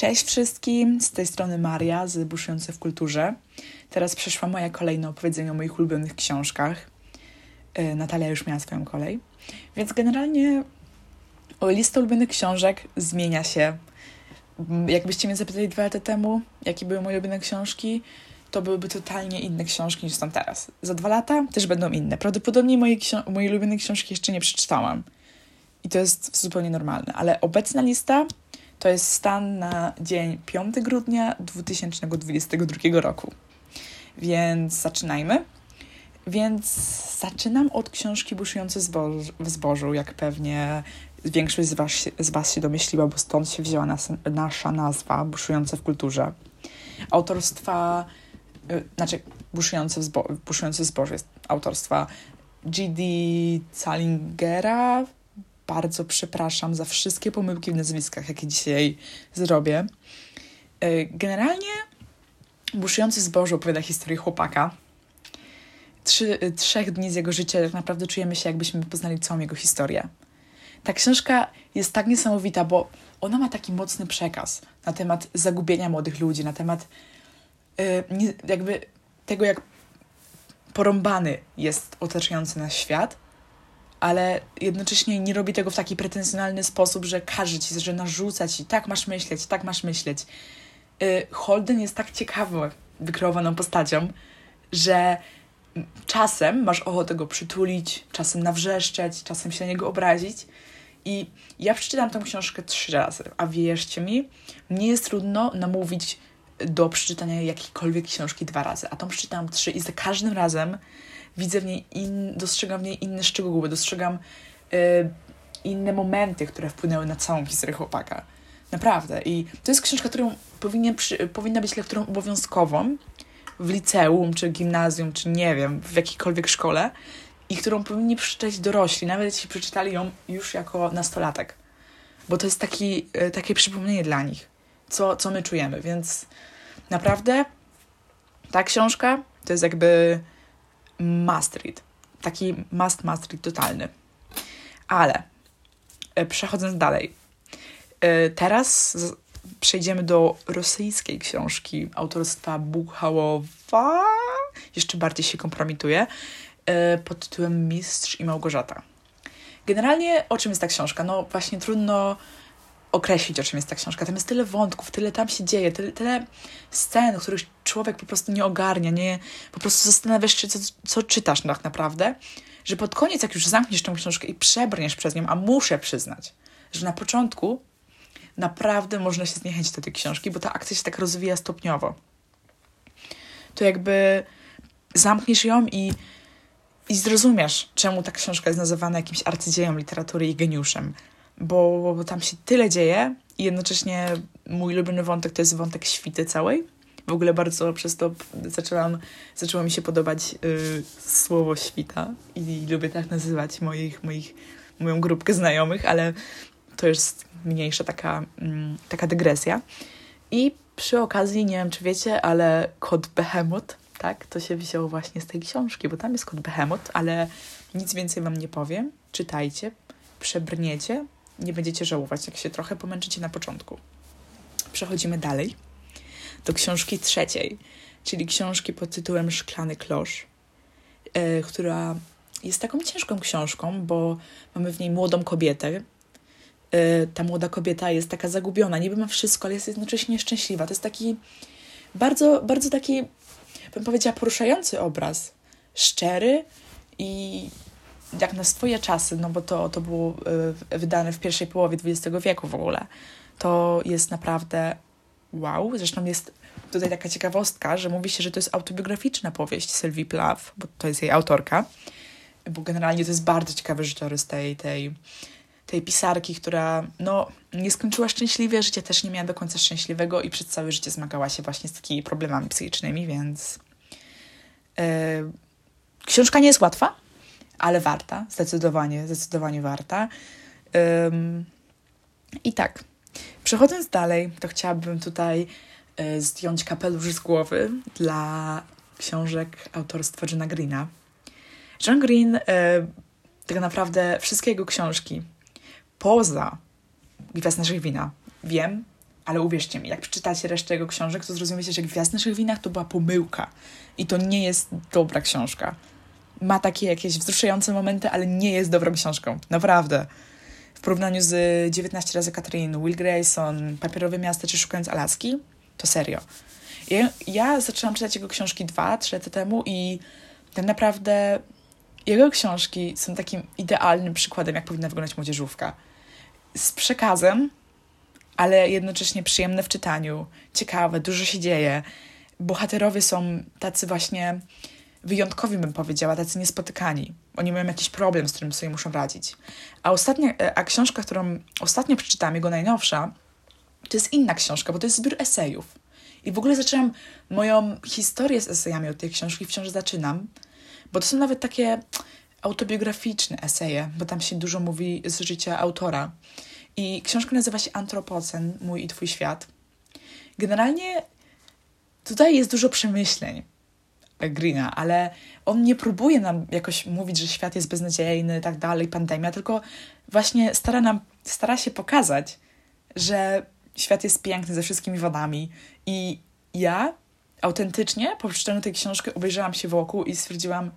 Cześć wszystkim, z tej strony Maria z Buszujące w Kulturze. Teraz przeszła moja kolejna opowiedzenie o moich ulubionych książkach. Yy, Natalia już miała swoją kolej. Więc generalnie lista ulubionych książek zmienia się. Jakbyście mnie zapytali dwa lata temu, jakie były moje ulubione książki, to byłyby totalnie inne książki niż są teraz. Za dwa lata też będą inne. Prawdopodobnie moje, moje ulubione książki jeszcze nie przeczytałam. I to jest zupełnie normalne. Ale obecna lista to jest stan na dzień 5 grudnia 2022 roku. Więc zaczynajmy. Więc zaczynam od książki Buszujące w zbożu, jak pewnie większość z was, z was się domyśliła, bo stąd się wzięła nas, nasza nazwa Buszujące w kulturze. Autorstwa, y, znaczy Buszujące w, zbo, Buszujące w zbożu jest autorstwa G.D. Zalingera, bardzo przepraszam za wszystkie pomyłki w nazwiskach, jakie dzisiaj zrobię. E, generalnie Buszujący zboże opowiada historię chłopaka. Trzy, trzech dni z jego życia tak naprawdę czujemy się, jakbyśmy poznali całą jego historię. Ta książka jest tak niesamowita, bo ona ma taki mocny przekaz na temat zagubienia młodych ludzi, na temat yy, jakby tego, jak porąbany jest otaczający nas świat ale jednocześnie nie robi tego w taki pretensjonalny sposób, że każe ci, że narzuca ci, tak masz myśleć, tak masz myśleć. Y, Holden jest tak ciekawą, wykreowaną postacią, że czasem masz ochotę go przytulić, czasem nawrzeszczeć, czasem się na niego obrazić. I ja przeczytałam tę książkę trzy razy, a wierzcie mi, mnie jest trudno namówić do przeczytania jakiejkolwiek książki dwa razy, a tą przeczytałam trzy i za każdym razem widzę w niej, in, dostrzegam w niej inne szczegóły, dostrzegam y, inne momenty, które wpłynęły na całą historię chłopaka. Naprawdę. I to jest książka, którą powinien przy, powinna być lekturą obowiązkową w liceum, czy gimnazjum, czy nie wiem, w jakiejkolwiek szkole i którą powinni przeczytać dorośli, nawet jeśli przeczytali ją już jako nastolatek. Bo to jest taki, y, takie przypomnienie dla nich, co, co my czujemy. Więc naprawdę ta książka to jest jakby must read. Taki must, must read totalny. Ale e, przechodząc dalej. E, teraz przejdziemy do rosyjskiej książki autorstwa Buchałowa. Jeszcze bardziej się kompromituje. E, pod tytułem Mistrz i Małgorzata. Generalnie o czym jest ta książka? No właśnie trudno określić, o czym jest ta książka. Tam jest tyle wątków, tyle tam się dzieje, tyle, tyle scen, których człowiek po prostu nie ogarnia, nie, po prostu zastanawiasz się, co, co czytasz tak naprawdę, że pod koniec, jak już zamkniesz tę książkę i przebrniesz przez nią, a muszę przyznać, że na początku naprawdę można się zniechęcić do tej książki, bo ta akcja się tak rozwija stopniowo. To jakby zamkniesz ją i, i zrozumiesz, czemu ta książka jest nazywana jakimś arcydzieją literatury i geniuszem bo, tam się tyle dzieje i jednocześnie mój ulubiony wątek to jest wątek świty całej. W ogóle bardzo przez to zaczęłam, zaczęło mi się podobać y, słowo świta i lubię tak nazywać moich, moich, moją grupkę znajomych, ale to jest mniejsza taka, mm, taka dygresja. I przy okazji, nie wiem czy wiecie, ale kod Behemoth, tak, to się wzięło właśnie z tej książki, bo tam jest kod Behemoth, ale nic więcej wam nie powiem. Czytajcie, przebrniecie, nie będziecie żałować, jak się trochę pomęczycie na początku. Przechodzimy dalej do książki trzeciej, czyli książki pod tytułem Szklany Klosz, yy, która jest taką ciężką książką, bo mamy w niej młodą kobietę. Yy, ta młoda kobieta jest taka zagubiona, niby ma wszystko, ale jest jednocześnie szczęśliwa. To jest taki bardzo, bardzo taki, bym powiedziała, poruszający obraz. Szczery i jak na swoje czasy, no bo to, to było y, wydane w pierwszej połowie XX wieku w ogóle, to jest naprawdę wow. Zresztą jest tutaj taka ciekawostka, że mówi się, że to jest autobiograficzna powieść Sylwii Plath, bo to jest jej autorka, bo generalnie to jest bardzo ciekawy życiorys tej, tej, tej pisarki, która no, nie skończyła szczęśliwie, życie też nie miała do końca szczęśliwego i przez całe życie zmagała się właśnie z takimi problemami psychicznymi, więc yy, książka nie jest łatwa, ale warta, zdecydowanie, zdecydowanie warta. Um, I tak, przechodząc dalej, to chciałabym tutaj y, zdjąć kapelusz z głowy dla książek autorstwa Johna Greena. John Green, y, tak naprawdę wszystkie jego książki, poza Gwiazd naszych wina, wiem, Ale uwierzcie mi, jak przeczytacie resztę jego książek, to zrozumiecie, że Gwiazd naszych winach to była pomyłka. I to nie jest dobra książka. Ma takie jakieś wzruszające momenty, ale nie jest dobrą książką. Naprawdę. W porównaniu z 19 razy Katrin, Will Grayson, Papierowe Miasto czy Szukając Alaski, to serio. Ja, ja zaczęłam czytać jego książki dwa, trzy lata temu i tak naprawdę jego książki są takim idealnym przykładem, jak powinna wyglądać młodzieżówka. Z przekazem, ale jednocześnie przyjemne w czytaniu, ciekawe, dużo się dzieje. Bohaterowie są tacy właśnie wyjątkowi, bym powiedziała, tacy niespotykani. Oni mają jakiś problem, z którym sobie muszą radzić. A, ostatnia, e, a książka, którą ostatnio przeczytałam, jego najnowsza, to jest inna książka, bo to jest zbiór esejów. I w ogóle zaczęłam moją historię z esejami od tej książki, wciąż zaczynam, bo to są nawet takie autobiograficzne eseje, bo tam się dużo mówi z życia autora. I książka nazywa się Antropocen, Mój i Twój świat. Generalnie tutaj jest dużo przemyśleń Greena, ale on nie próbuje nam jakoś mówić, że świat jest beznadziejny i tak dalej, pandemia, tylko właśnie stara, nam, stara się pokazać, że świat jest piękny ze wszystkimi wodami i ja autentycznie po przeczytaniu tej książki obejrzałam się wokół i stwierdziłam,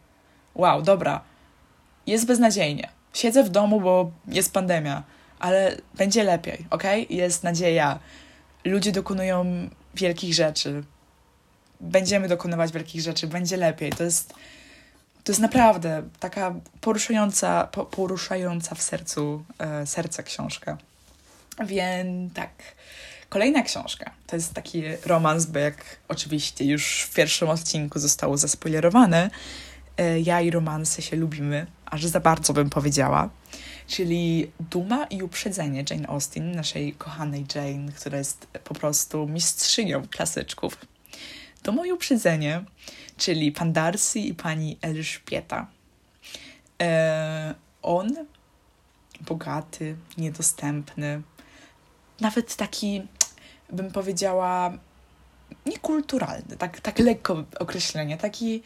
wow, dobra, jest beznadziejnie. Siedzę w domu, bo jest pandemia, ale będzie lepiej, ok? Jest nadzieja. Ludzie dokonują wielkich rzeczy. Będziemy dokonywać wielkich rzeczy, będzie lepiej. To jest, to jest naprawdę taka poruszająca, po, poruszająca w sercu e, serce książka. Więc tak. Kolejna książka to jest taki romans, bo jak oczywiście już w pierwszym odcinku zostało zaspoilerowane, e, ja i romanse się lubimy, aż za bardzo bym powiedziała. Czyli Duma i Uprzedzenie Jane Austen, naszej kochanej Jane, która jest po prostu mistrzynią klasyczków. Duma i Uprzedzenie, czyli pan Darcy i pani Elżbieta. E, on, bogaty, niedostępny, nawet taki, bym powiedziała, niekulturalny, tak, tak lekko określenie, taki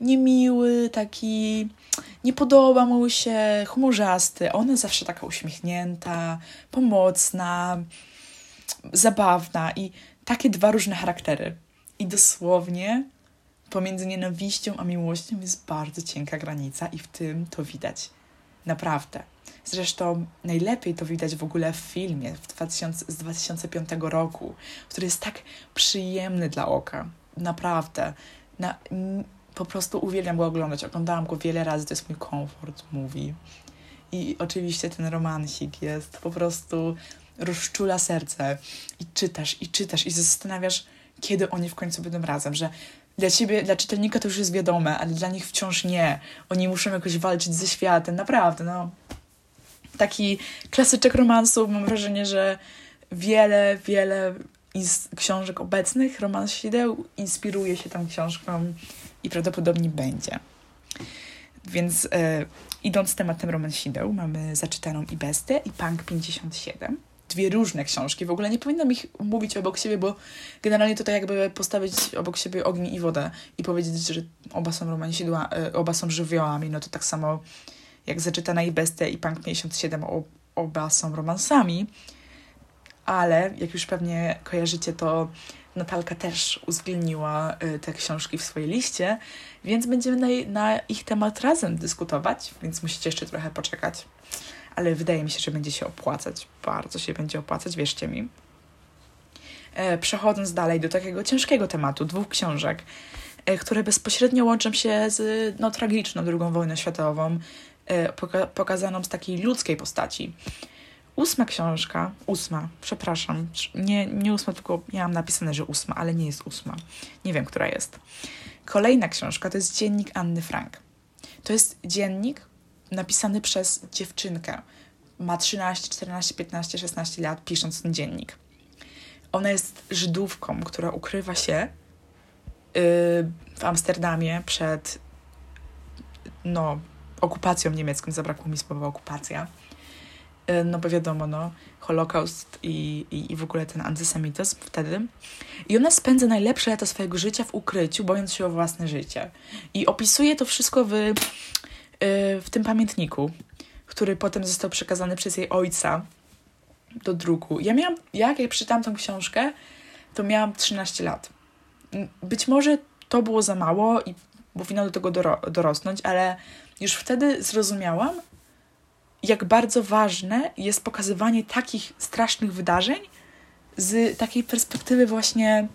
niemiły, taki nie podoba mu się, chmurzasty. Ona zawsze taka uśmiechnięta, pomocna, zabawna i takie dwa różne charaktery. I dosłownie pomiędzy nienawiścią a miłością jest bardzo cienka granica i w tym to widać. Naprawdę. Zresztą najlepiej to widać w ogóle w filmie 2000, z 2005 roku, który jest tak przyjemny dla oka. Naprawdę. Na, po prostu uwielbiam go oglądać. Oglądałam go wiele razy, to jest mój komfort movie. I oczywiście ten romansik jest po prostu rozczula serce. I czytasz, i czytasz, i zastanawiasz, kiedy oni w końcu będą razem, że dla ciebie, dla czytelnika to już jest wiadome, ale dla nich wciąż nie. Oni muszą jakoś walczyć ze światem, naprawdę, no taki klasyczek romansu. Mam wrażenie, że wiele, wiele książek obecnych, romansideł, inspiruje się tą książką i prawdopodobnie będzie. Więc e, idąc tematem romansideł, mamy zaczytaną i Bestę i Punk 57. Dwie różne książki. W ogóle nie powinnam ich mówić obok siebie, bo generalnie to tak jakby postawić obok siebie ogień i wodę i powiedzieć, że oba są romansidła, e, oba są żywiołami, no to tak samo jak Zaczytana i i Punk 57 oba są romansami, ale jak już pewnie kojarzycie, to Natalka też uwzględniła y, te książki w swojej liście, więc będziemy na, na, ich temat razem dyskutować, więc musicie jeszcze trochę poczekać. Ale wydaje mi się, że będzie się opłacać. Bardzo się będzie opłacać, wierzcie mi. E, przechodząc dalej do takiego ciężkiego tematu, dwóch książek, e, które bezpośrednio łączą się z no, tragiczną II wojną światową, E, poka pokazaną z takiej ludzkiej postaci. Ósma książka, ósma, przepraszam, nie, nie ósma, tylko ja mam napisane, że ósma, ale nie jest ósma. Nie wiem, która jest. Kolejna książka to jest dziennik Anny Frank. To jest dziennik napisany przez dziewczynkę. Ma 13, 14, 15, 16 lat, pisząc ten dziennik. Ona jest Żydówką, która ukrywa się yy, w Amsterdamie przed no, okupacją niemiecką, zabrakło mi słowa okupacja. E, no bo wiadomo, no, Holokaust i, i, i w ogóle ten antysemityzm wtedy. I ona spędza najlepsze lata swojego życia w ukryciu, bojąc się o własne życie. I opisuje to wszystko w, w tym pamiętniku, który potem został przekazany przez jej ojca do druku. Ja miałam, jak ja przeczytałam tą książkę, to miałam 13 lat. Być może to było za mało i powinno do tego doro- dorosnąć, ale już wtedy zrozumiałam, jak bardzo ważne jest pokazywanie takich strasznych wydarzeń z takiej perspektywy właśnie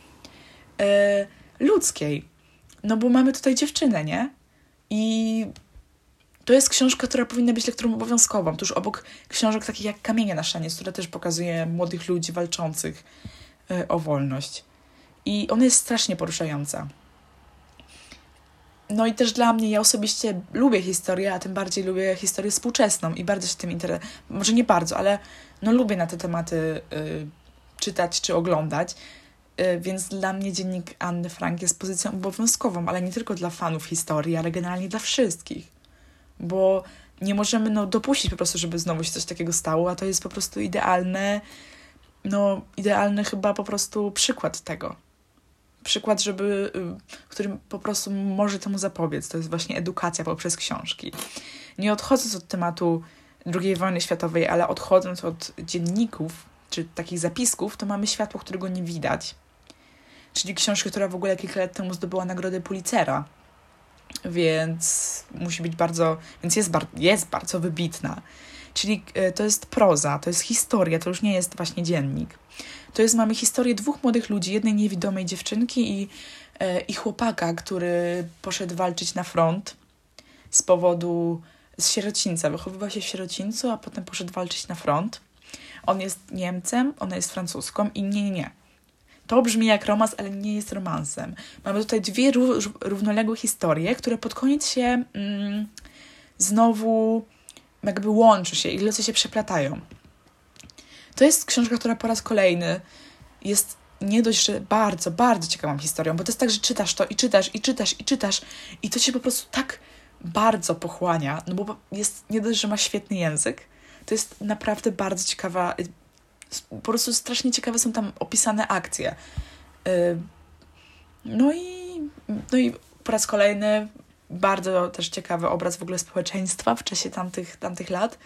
e, ludzkiej. No bo mamy tutaj dziewczynę, nie? I to jest książka, która powinna być lekturą obowiązkową, tuż obok książek takich jak Kamienie na szaniec, która też pokazuje młodych ludzi walczących y, o wolność. I ona jest strasznie poruszająca. No i też dla mnie, ja osobiście lubię historię, a tym bardziej lubię historię współczesną i bardzo się tym interesuję. Może nie bardzo, ale no lubię na te tematy y, czytać czy oglądać. Y, więc dla mnie dziennik Anny Frank jest pozycją obowiązkową, ale nie tylko dla fanów historii, ale generalnie dla wszystkich bo nie możemy no, dopuścić po prostu, żeby znowu się coś takiego stało, a to jest po prostu idealne, no idealny chyba po prostu przykład tego. Przykład, żeby, y, którym po prostu może temu zapobiec. To jest właśnie edukacja poprzez książki. Nie odchodząc od tematu II wojny światowej, ale odchodząc od dzienników, czy takich zapisków, to mamy światło, którego nie widać. Czyli książkę, która w ogóle kilka lat temu zdobyła nagrodę Pulitzera więc musi być bardzo, więc jest, bar, jest bardzo wybitna. Czyli e, to jest proza, to jest historia, to już nie jest właśnie dziennik. To jest, mamy historię dwóch młodych ludzi, jednej niewidomej dziewczynki i, e, i chłopaka, który poszedł walczyć na front z powodu, z sierocińca, wychowywał się w sierocińcu, a potem poszedł walczyć na front. On jest Niemcem, ona jest Francuską i nie, nie, nie. To brzmi jak romans, ale nie jest romansem. Mamy tutaj dwie równoległe historie, które pod koniec się mm, znowu jakby łączy się i loty się przeplatają. To jest książka, która po raz kolejny jest nie dość, że bardzo, bardzo ciekawą historią, bo to jest tak, że czytasz to i czytasz, i czytasz, i czytasz, i to się po prostu tak bardzo pochłania, no bo jest nie dość, że ma świetny język, to jest naprawdę bardzo ciekawa, po prostu strasznie ciekawe są tam opisane akcje. Y, no i, no i po raz kolejny bardzo też ciekawy obraz w ogóle społeczeństwa w czasie tamtych, tamtych lat.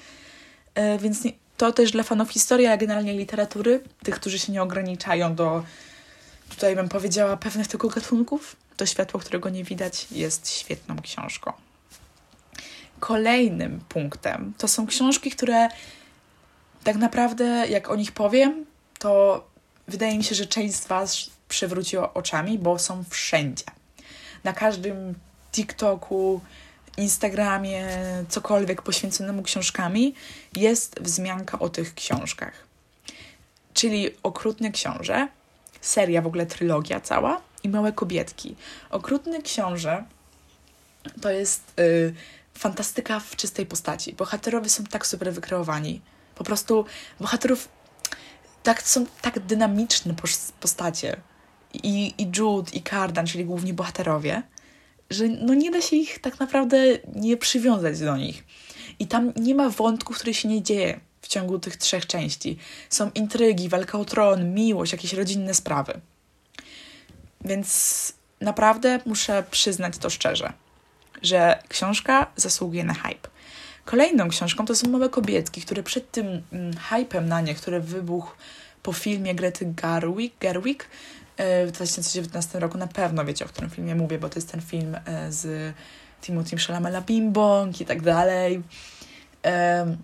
Y, więc to też dla fanów historii, a generalnie literatury, tych, którzy się nie ograniczają do, tutaj bym powiedziała, pewnych tylko gatunków, to światło, którego nie widać, jest świetną książką. Kolejnym punktem to są książki, które tak naprawdę, jak o nich powiem, to wydaje mi się, że część z Was przewróci oczami, bo są wszędzie. Na każdym TikToku, Instagramie, cokolwiek poświęconemu książkami, jest wzmianka o tych książkach. Czyli Okrutny Książę, seria w ogóle trylogia cała i Małe Kobietki. Okrutny Książę to jest y, fantastyka w czystej postaci. Bohaterowie są tak super wykreowani, po prostu bohaterów tak, są tak dynamiczne postacie. I, I Jude, i Cardan, czyli główni bohaterowie, że no nie da się ich tak naprawdę nie przywiązać do nich. I tam nie ma wątków, który się nie dzieje w ciągu tych trzech części. Są intrygi, walka o tron, miłość, jakieś rodzinne sprawy. Więc naprawdę muszę przyznać to szczerze, że książka zasługuje na hype. Kolejną książką to są Małe Kobietki, które przed tym mm, hypem na nie, który wybuchł po filmie Grety Garwick, Gerwig e, w 2019 roku, na pewno wiecie, o którym filmie mówię, bo to jest ten film e, z Timothy Chalamela Bimbong i tak dalej. E,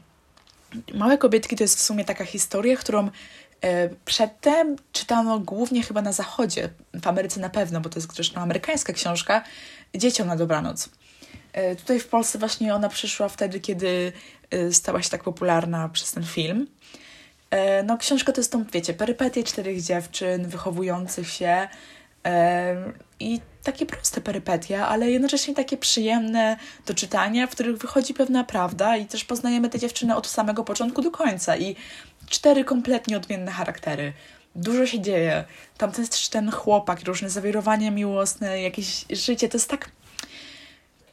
Małe Kobietki to jest w sumie taka historia, którą Przedtem czytano głównie chyba na zachodzie, w Ameryce na pewno, bo to jest zresztą amerykańska książka, dzieciom na dobranoc. E, tutaj w Polsce właśnie ona przyszła wtedy, kiedy e, stała się tak popularna przez ten film. E, no, książka to jest tą, wiecie, perypetie czterech dziewczyn wychowujących się i takie proste perypetie, ale jednocześnie takie przyjemne do czytania, w których wychodzi pewna prawda i też poznajemy te dziewczyny od samego początku do końca i cztery kompletnie odmienne charaktery. Dużo się dzieje. Tam jest ten chłopak, różne zawirowania miłosne, jakieś życie. To jest tak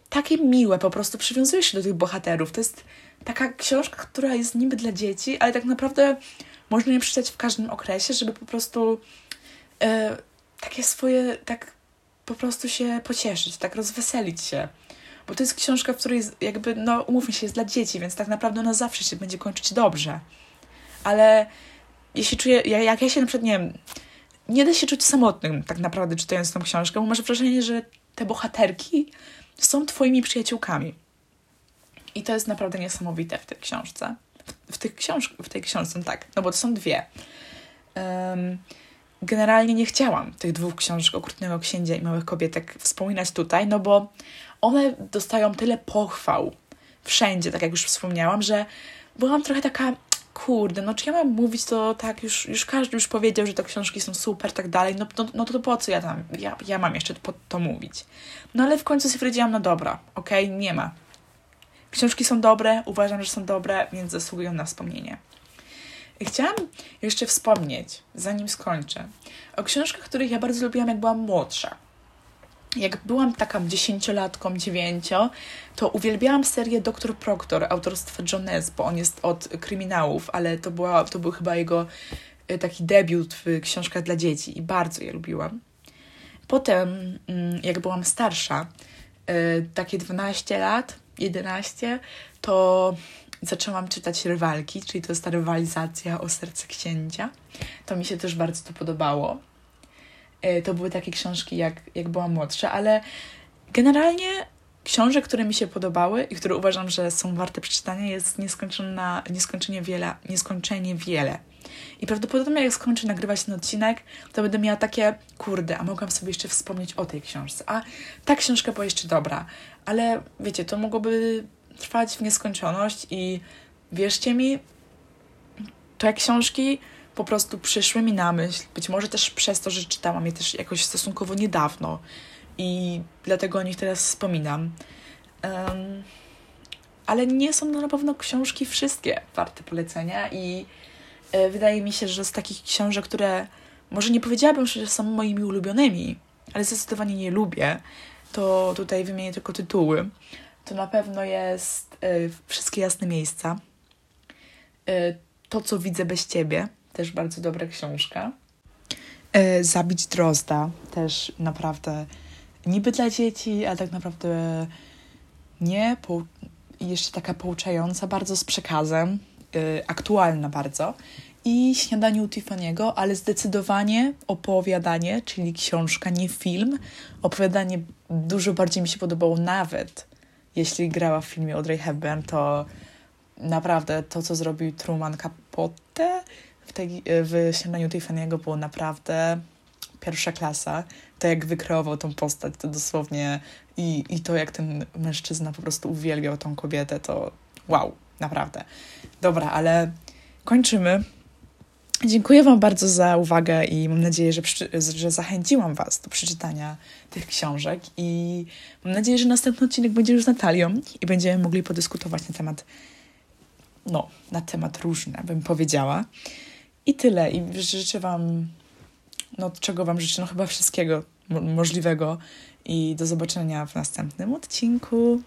takie miłe, po prostu przywiązujesz się do tych bohaterów. To jest taka książka, która jest niby dla dzieci, ale tak naprawdę można ją przeczytać w każdym okresie, żeby po prostu e, takie swoje, tak po prostu się pocieszyć, tak rozweselić się. Bo to jest książka, w której jest jakby, no umówmy się, jest dla dzieci, więc tak naprawdę ona zawsze się będzie kończyć dobrze. ale jeśli czuję, jak ja się na przykład, nie wiem, nie da się czuć samotnym tak naprawdę czytając tą książkę, bo masz wrażenie, że te bohaterki są twoimi przyjaciółkami. I to jest naprawdę niesamowite w tej książce. W, tych książ w tej książce, tak, no bo to są dwie. Um, generalnie nie chciałam tych dwóch książek Okrutnego Księcia i Małych Kobietek wspominać tutaj, no bo one dostają tyle pochwał wszędzie, tak jak już wspomniałam, że byłam trochę taka, kurde, no czy ja mam mówić to tak, już, już każdy już powiedział, że te książki są super, tak dalej, no, no, no to po co ja tam, ja, ja mam jeszcze to, to mówić. No ale w końcu sobie powiedziałam, no dobra, okej, okay, nie ma. Książki są dobre, uważam, że są dobre, więc zasługują na wspomnienie. Chciałam jeszcze wspomnieć, zanim skończę, o książkach, których ja bardzo lubiłam, jak byłam młodsza. Jak byłam taką dziesięciolatką, dziewięcio, to uwielbiałam serię Doktor Proctor autorstwa John S., bo on jest od kryminałów, ale to, była, to był chyba jego e, taki debiut w książkach dla dzieci i bardzo je lubiłam. Potem, mm, jak byłam starsza, e, takie 12 lat, 11, to zaczęłam czytać Rywalki, czyli to jest ta rywalizacja o serce księcia. To mi się też bardzo to podobało. E, to były takie książki, jak, jak byłam młodsza, ale generalnie książek, które mi się podobały i które uważam, że są warte przeczytania, jest nieskończona, nieskończenie wiele, nieskończenie wiele. I prawdopodobnie jak skończę nagrywać ten odcinek, to będę miała takie, kurde, a mogłam sobie jeszcze wspomnieć o tej książce. A ta książka była jeszcze dobra. Ale wiecie, to mogłoby trwać w nieskończoność i wierzcie mi, te książki po prostu przyszły mi na myśl. Być może też przez to, że czytałam je też jakoś stosunkowo niedawno i dlatego o nich teraz wspominam. Um, ale nie są na pewno książki wszystkie warte polecenia i e, wydaje mi się, że z takich książek, które może nie powiedziałabym, że są moimi ulubionymi, ale zdecydowanie nie lubię, to tutaj wymienię tylko tytuły. To na pewno jest y, Wszystkie jasne miejsca. Y, to, co widzę bez ciebie, też bardzo dobra książka. Y, Zabić Drozda, też naprawdę niby dla dzieci, ale tak naprawdę nie. Jeszcze taka pouczająca bardzo z przekazem, aktualna bardzo i Śniadanie u Tiffany'ego, ale zdecydowanie opowiadanie, czyli książka, nie film. Opowiadanie dużo bardziej mi się podobało nawet, jeśli grała w filmie Audrey Hepburn, to naprawdę to, co zrobił Truman Capote w, tej, w Śniadaniu Tiffany'ego było naprawdę pierwsza klasa. To, jak wykreował tą postać, to dosłownie i, i to, jak ten mężczyzna po prostu uwielbiał tą kobietę, to wow, naprawdę. Dobra, ale kończymy. Dziękuję Wam bardzo za uwagę i mam nadzieję, że, że zachęciłam Was do przeczytania tych książek. I mam nadzieję, że następny odcinek będzie już z Natalią i będziemy mogli podyskutować na temat, no, na temat różny, bym powiedziała. I tyle. I życzę Wam, no, czego Wam życzę? No, chyba wszystkiego możliwego. I do zobaczenia w następnym odcinku.